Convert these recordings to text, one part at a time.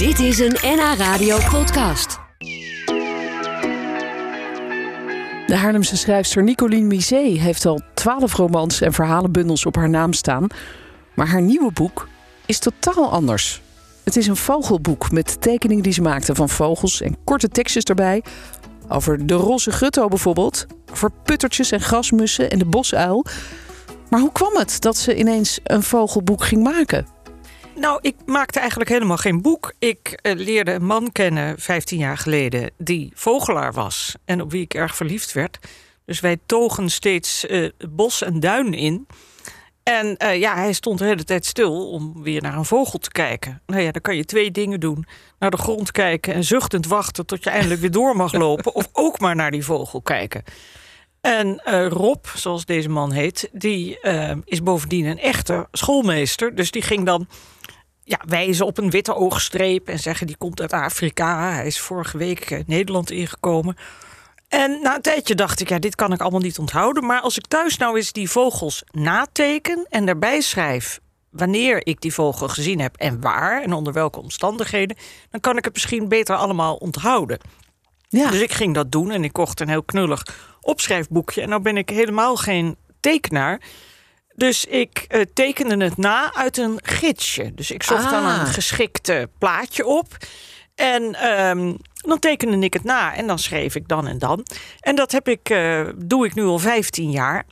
Dit is een NH Radio podcast. De Haarlemse schrijfster Nicoline Misé heeft al twaalf romans en verhalenbundels op haar naam staan. Maar haar nieuwe boek is totaal anders. Het is een vogelboek met tekeningen die ze maakte van vogels en korte tekstjes erbij. Over de roze gutto bijvoorbeeld, over puttertjes en grasmussen en de bosuil. Maar hoe kwam het dat ze ineens een vogelboek ging maken? Nou, ik maakte eigenlijk helemaal geen boek. Ik eh, leerde een man kennen 15 jaar geleden die vogelaar was en op wie ik erg verliefd werd. Dus wij togen steeds eh, bos en duin in. En eh, ja, hij stond de hele tijd stil om weer naar een vogel te kijken. Nou ja, dan kan je twee dingen doen. Naar de grond kijken en zuchtend wachten tot je eindelijk weer door mag lopen. of ook maar naar die vogel kijken. En Rob, zoals deze man heet, die is bovendien een echte schoolmeester. Dus die ging dan ja, wijzen op een witte oogstreep en zeggen die komt uit Afrika. Hij is vorige week eh, Nederland ingekomen. En na een tijdje dacht ik, ja, dit kan ik allemaal niet onthouden. Maar als ik thuis nou eens die vogels nateken en daarbij schrijf wanneer ik die vogel gezien heb en waar en onder welke omstandigheden, dan kan ik het misschien beter allemaal onthouden. Ja. Dus ik ging dat doen en ik kocht een heel knullig opschrijfboekje. En nou ben ik helemaal geen tekenaar. Dus ik uh, tekende het na uit een gidsje. Dus ik zocht dan Ah. een geschikte plaatje op. En ehm, dan tekende ik het na en dan schreef ik dan en dan. En dat heb ik, eh, doe ik nu al 15 jaar.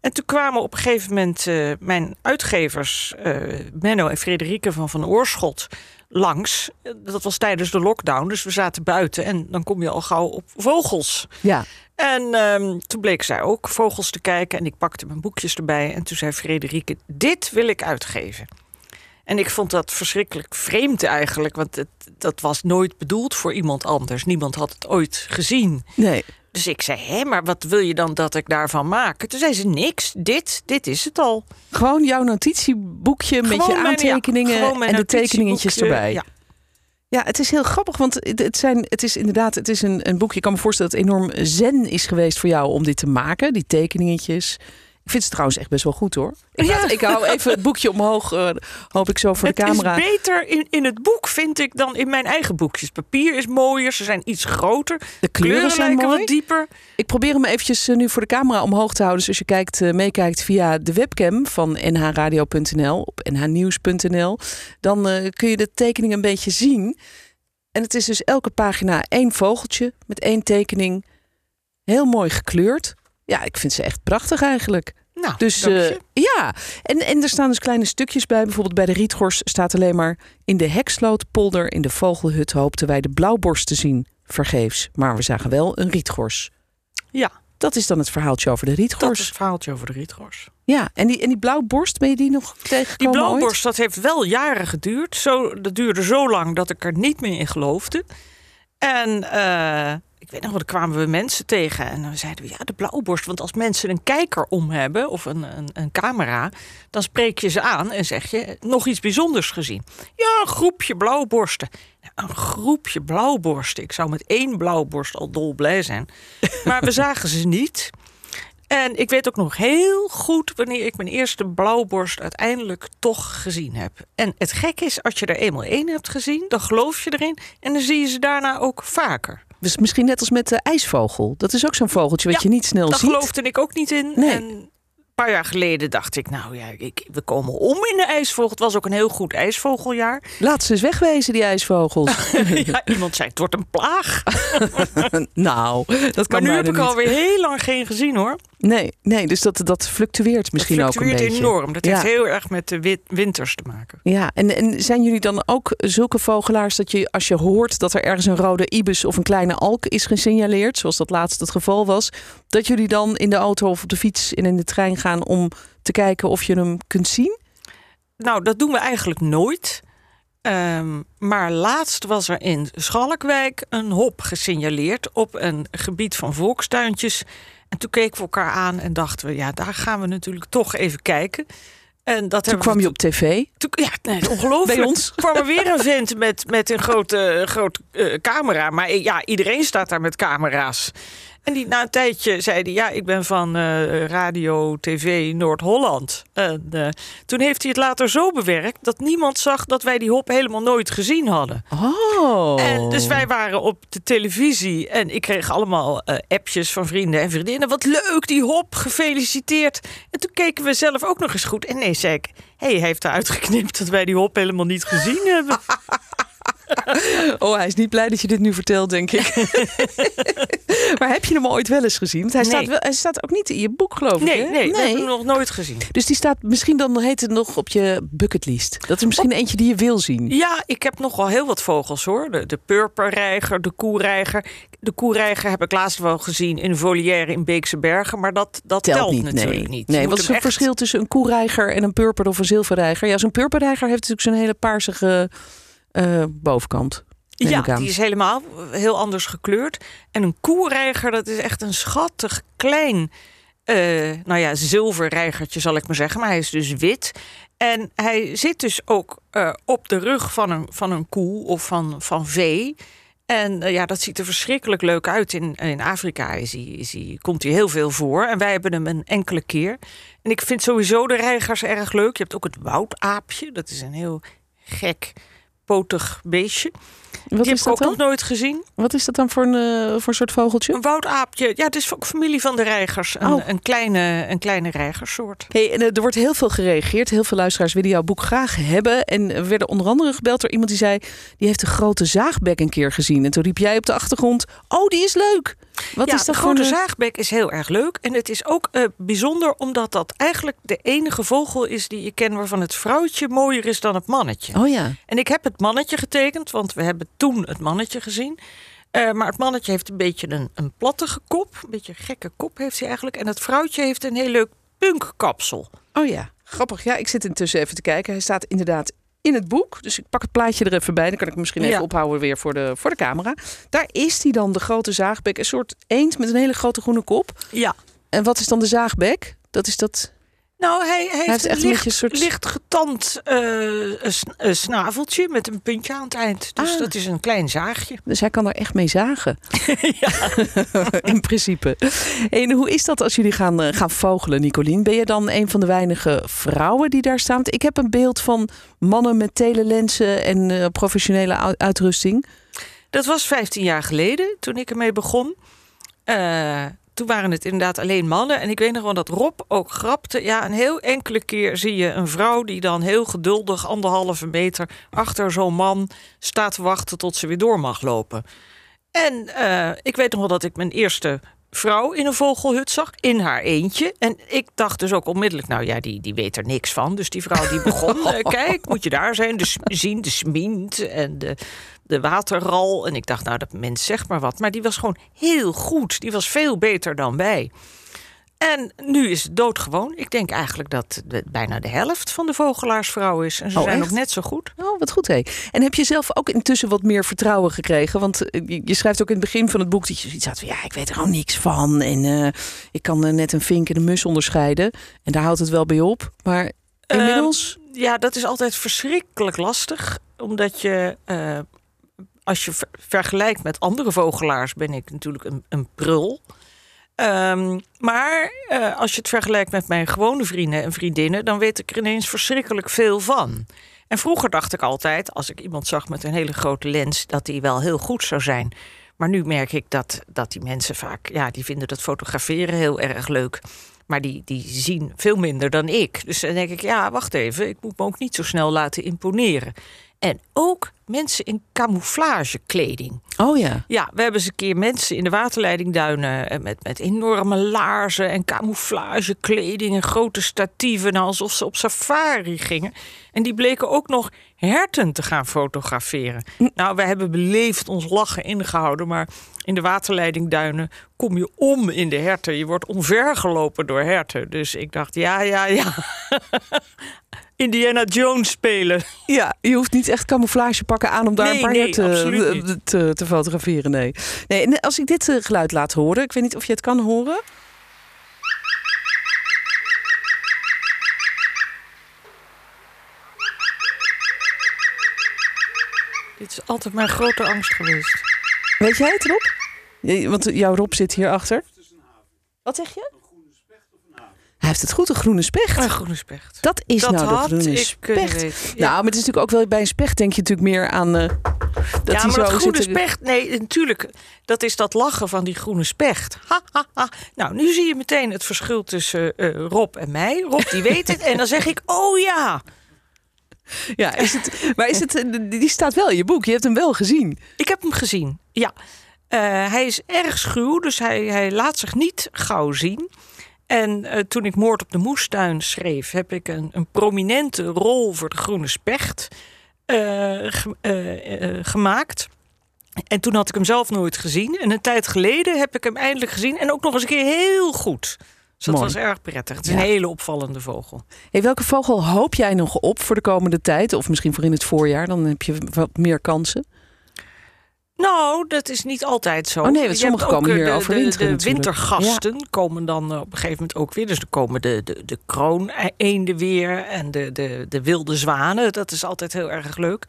En toen kwamen op een gegeven moment eh, mijn uitgevers, eh, Menno en Frederike van Van Oorschot, langs. Dat was tijdens de lockdown, dus we zaten buiten en dan kom je al gauw op vogels. Ja. En ehm, toen bleek zij ook vogels te kijken en ik pakte mijn boekjes erbij. En toen zei Frederike, dit wil ik uitgeven. En ik vond dat verschrikkelijk vreemd eigenlijk, want het, dat was nooit bedoeld voor iemand anders. Niemand had het ooit gezien. Nee. Dus ik zei, hé, maar wat wil je dan dat ik daarvan maak? Toen zei ze, niks, dit, dit is het al. Gewoon jouw notitieboekje met je mijn- aantekeningen en de tekeningetjes erbij. Ja. Ja, het is heel grappig, want het, het zijn, het is inderdaad het is een, een boekje. Ik kan me voorstellen dat het enorm zen is geweest voor jou om dit te maken, die tekeningetjes. Ik vind ze trouwens echt best wel goed hoor. Ik, Ja. laat- ik hou even het boekje omhoog, eh, hoop ik zo voor de het camera. is beter in, in het boek, vind ik, dan in mijn eigen boekjes. Papier is mooier, ze zijn iets groter. De kleuren zijn mooi. wat dieper. Ik probeer hem eventjes eh, nu voor de camera omhoog te houden. Dus als je kijkt, eh, meekijkt via de webcam van nhradio.nl op nhnieuws.nl, dan kun je de tekening een beetje zien. En het is dus elke pagina één vogeltje met één tekening. Heel mooi gekleurd. Ja, ik vind ze echt prachtig eigenlijk. Nou, Dus eh, ja, en, en er staan dus kleine stukjes bij. Bijvoorbeeld bij de Rietgors staat alleen maar... in de Hekslootpolder in de vogelhut hoopten wij de blauwborst te zien. Vergeefs, maar we zagen wel een rietgors. ja, Dat is dan het verhaaltje over de dat is rietgors. het verhaaltje over de rietgors. Ja, en die, en die blauwborst, ben je die nog Die tegengekomen ooit? blauwborst, dat heeft wel jaren geduurd. Zo, dat duurde zo lang dat ik er niet meer in geloofde. En eh, ik weet nog wel, er kwamen we mensen tegen. En dan zeiden we, ja, de blauwborst. Want als mensen een kijker om hebben, of een, een, een camera... dan spreek je ze aan en zeg je, nog iets bijzonders gezien. Ja, een groepje blauwborsten. Nou, een groepje blauwborsten. Ik zou met één blauwborst al dolblij zijn. Maar we zagen ze niet. En ik weet ook nog heel goed wanneer ik mijn eerste blauwborst uiteindelijk toch gezien heb. En het gek is, als je er eenmaal één hebt gezien, dan geloof je erin. En dan zie je ze daarna ook vaker. Dus misschien net als met de ijsvogel. Dat is ook zo'n vogeltje wat Ja, je niet snel Daar ziet. geloofde ik ook niet in. Nee. En paar jaar geleden dacht ik, nou ja, ik, we komen om in de ijsvogel. Het was ook een heel goed ijsvogeljaar. Laat ze eens wegwezen, die ijsvogels. ja, iemand zei, het wordt een plaag. nou, dat Maar kan nu bijna heb ik alweer heel lang geen gezien hoor. Nee, nee, dus dat, dat fluctueert misschien dat ook een fluctueert beetje. enorm. Dat Ja. heeft heel erg met de winters te maken. Ja, en, en zijn jullie dan ook zulke vogelaars dat je als je hoort dat er ergens een rode ibis of een kleine alk is gesignaleerd, zoals dat laatst het geval was, dat jullie dan in de auto of op de fiets en in de trein gaan om te kijken of je hem kunt zien? Nou, dat doen we eigenlijk nooit. Ehm, maar laatst was er in Schalkwijk een hop gesignaleerd op een gebied van volkstuintjes. En toen keken we elkaar aan en dachten we, ja, daar gaan we natuurlijk toch even kijken. En dat Toen kwam we je op tv. toen- ja, nee, ongelooflijk. Bij ons. kwam er weer een vent met, met een grote, grote eh, camera. Maar eh, ja, iedereen staat daar met camera's. En die, na een tijdje zei hij, ja, ik ben van eh, Radio TV Noord-Holland. En eh, toen heeft hij het later zo bewerkt dat niemand zag dat wij die hop helemaal nooit gezien hadden. Oh. En dus wij waren op de televisie en ik kreeg allemaal eh, appjes van vrienden en vriendinnen. Wat leuk, die hop, gefeliciteerd. En toen keken we zelf ook nog eens goed. En nee, zei ik, hé, hey, hij heeft eruit geknipt dat wij die hop helemaal niet gezien hebben. Oh, hij is niet blij dat je dit nu vertelt, denk ik. maar heb je hem ooit wel eens gezien? Want hij, Nee. staat wel, hij staat ook niet in je boek, geloof ik. Nee, hè? nee, dat heb ik nog nooit gezien. Dus die staat misschien dan heet het nog op je bucketlist. Dat is misschien eentje die je wil zien. Ja, ik heb nog wel heel wat vogels hoor. De, de purperreiger, de koereiger. De koereiger heb ik laatst wel gezien in een volière in Beekse Bergen. Maar dat, dat telt, Telt niet, natuurlijk nee. niet. Nee, wat is hem het echt- verschil tussen een koereiger en een purper of een zilverreiger? Ja, zo'n purperreiger heeft natuurlijk zo'n hele paarsige eh, bovenkant. Ja, die is helemaal heel anders gekleurd. En een koereiger, dat is echt een schattig klein, eh, nou ja, zilverreigertje zal ik maar zeggen. Maar hij is dus wit. En hij zit dus ook eh, op de rug van een, van een koe of van, van vee. En ja, dat ziet er verschrikkelijk leuk uit. In, in Afrika is hij, is hij, komt hij heel veel voor. En wij hebben hem een enkele keer. En ik vind sowieso de reigers erg leuk. Je hebt ook het woudaapje. Dat is een heel gek, potig beestje. Wat Die is heb ik dat ook dan? nog nooit gezien. Wat is dat dan voor een, eh, voor een soort vogeltje? Een woudaapje. Ja, het is ook familie van de reigers. Een, Oh. een, kleine, een kleine reigersoort. Hey, en, eh, er wordt heel veel gereageerd. Heel veel luisteraars willen jouw boek graag hebben. En we werden onder andere gebeld door iemand die zei... die heeft de grote zaagbek een keer gezien. En toen riep jij op de achtergrond... oh, die is leuk! Wat ja, is dat de voor grote een... zaagbek is heel erg leuk. En het is ook eh, bijzonder omdat dat eigenlijk de enige vogel is die je kent... waarvan het vrouwtje mooier is dan het mannetje. Oh ja. En ik heb het mannetje getekend, want we hebben toen het mannetje gezien. Eh, maar het mannetje heeft een beetje een, een plattige kop. Een beetje een gekke kop heeft hij eigenlijk. En het vrouwtje heeft een heel leuk punkkapsel. Oh ja, grappig. Ja, ik zit intussen even te kijken. Hij staat inderdaad in het boek. Dus ik pak het plaatje er even bij. Dan kan ik hem misschien even Ja. ophouden weer voor de, voor de camera. Daar is hij dan, de grote zaagbek. Een soort eend met een hele grote groene kop. Ja. En wat is dan de zaagbek? Dat is dat... Nou, hij, hij heeft, een licht, beetje een soort- licht getand eh, sn- snaveltje met een puntje aan het eind. Dus Ah. dat is een klein zaagje. Dus hij kan er echt mee zagen. In principe. En hoe is dat als jullie gaan, eh, gaan vogelen, Nicolien? Ben je dan een van de weinige vrouwen die daar staan? Want ik heb een beeld van mannen met telelensen en eh, professionele uitrusting. Dat was 15 jaar geleden toen ik ermee begon. Toen waren het inderdaad alleen mannen. En ik weet nog wel dat Rob ook grapte. Ja, een heel enkele keer zie je een vrouw die dan heel geduldig anderhalve meter achter zo'n man staat te wachten tot ze weer door mag lopen. En eh, ik weet nog wel dat ik mijn eerste vrouw in een vogelhut zag, in haar eentje. En ik dacht dus ook onmiddellijk, nou ja, die, die weet er niks van. Dus die vrouw die begon, eh, kijk, moet je daar zijn, de, zien, de smint en de, de waterral. En ik dacht, nou, dat mens zegt maar wat. Maar die was gewoon heel goed. Die was veel beter dan wij. En nu is het doodgewoon. Ik denk eigenlijk dat de- bijna de helft van de vogelaars vrouw is. En ze Oh, zijn echt? nog net zo goed. Oh, wat goed hé. En heb je zelf ook intussen wat meer vertrouwen gekregen? Want eh, je, schrijft ook in het begin van het boek dat je zoiets had van... ja, ik weet er gewoon niks van. En eh, ik kan eh, net een vink en een mus onderscheiden. En daar houdt het wel bij op. Maar inmiddels... Ja, dat is altijd verschrikkelijk lastig. Omdat je, als je ver- vergelijkt met andere vogelaars, ben ik natuurlijk een, een prul. Ehm, maar eh, als je het vergelijkt met mijn gewone vrienden en vriendinnen, dan weet ik er ineens verschrikkelijk veel van. En vroeger dacht ik altijd, als ik iemand zag met een hele grote lens, dat die wel heel goed zou zijn. Maar nu merk ik dat, dat die mensen vaak, ja, die vinden dat fotograferen heel erg leuk. Maar die, die zien veel minder dan ik. Dus dan denk ik, ja, wacht even, ik moet me ook niet zo snel laten imponeren. En ook mensen in camouflagekleding. Oh ja. Ja, we hebben eens een keer mensen in de waterleidingduinen eh, met, met enorme laarzen en camouflagekleding en grote statieven, nou, alsof ze op safari gingen. En die bleken ook nog herten te gaan fotograferen. Nou, we hebben beleefd ons lachen ingehouden, maar in de waterleidingduinen kom je om in de herten. Je wordt omvergelopen door herten. Dus ik dacht, ja, ja, ja. Indiana Jones spelen. Ja, je hoeft niet echt camouflage pakken aan om daar Nee, een paar nee, te, te, te fotograferen. Nee. nee. En als ik dit eh, geluid laat horen, ik weet niet of je het kan horen. Dit is altijd mijn grote angst geweest. Weet jij het? Je- Want jouw Rob zit hierachter. Wat zeg je? Hij heeft het goed, een groene specht. Een groene specht. Dat is dat nou de groene specht. weten. Nou, maar het is natuurlijk ook wel bij een specht denk je natuurlijk meer aan eh, dat ja, hij zo groene specht, nee, natuurlijk, dat is dat lachen van die groene specht. Ha, ha, ha. Nou, nu zie je meteen het verschil tussen eh, Rob en mij. Rob, die weet het. En dan zeg ik, oh ja. Ja, is het, maar is het, eh, die staat wel in je boek. Je hebt hem wel gezien. Ik heb hem gezien, ja. Eh, hij is erg schuw, dus hij, hij laat zich niet gauw zien. En eh, toen ik Moord op de Moestuin schreef, heb ik een, een prominente rol voor de groene specht eh, ge- eh, gemaakt. En toen had ik hem zelf nooit gezien. En een tijd geleden heb ik hem eindelijk gezien. En ook nog eens een keer heel goed. Dus dat Mooi. was erg prettig. Het is Ja. een hele opvallende vogel. Hey, welke vogel hoop jij nog op voor de komende tijd? Of misschien voor in het voorjaar? Dan heb je wat meer kansen. Nou, dat is niet altijd zo. Oh nee, want sommigen ook, komen hier eh, de, overwinteren De, de wintergasten komen dan eh, op een gegeven moment ook weer. Dus er komen de, de, de krooneenden weer en de, de, de wilde zwanen. Dat is altijd heel erg leuk.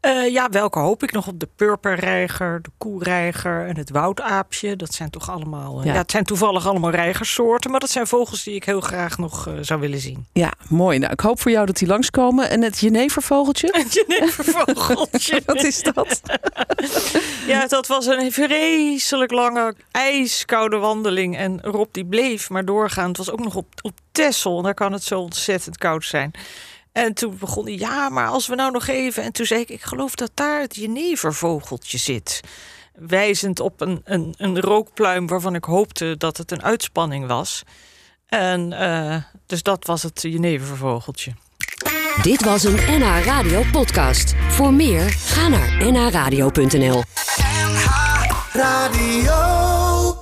Eh, ja, welke hoop ik nog op? De purperreiger, de koereiger en het woudaapje. Dat zijn toch allemaal... eh, Ja. ja. het zijn toevallig allemaal reigersoorten. Maar dat zijn vogels die ik heel graag nog eh, zou willen zien. Ja, mooi. Nou, ik hoop voor jou dat die langskomen. En het jenevervogeltje? Een jenevervogeltje. Wat is dat? Ja, dat was een vreselijk lange, ijskoude wandeling. En Rob die bleef maar doorgaan. Het was ook nog op, op. En daar kan het zo ontzettend koud zijn. En toen begon hij, ja, maar als we nou nog even... En toen zei ik, ik geloof dat daar het jenevervogeltje zit. Wijzend op een, een, een rookpluim waarvan ik hoopte dat het een uitspanning was. En eh, dus dat was het jenevervogeltje. Dit was een NH Radio podcast. Voor meer, ga naar nhradio.nl. Radio.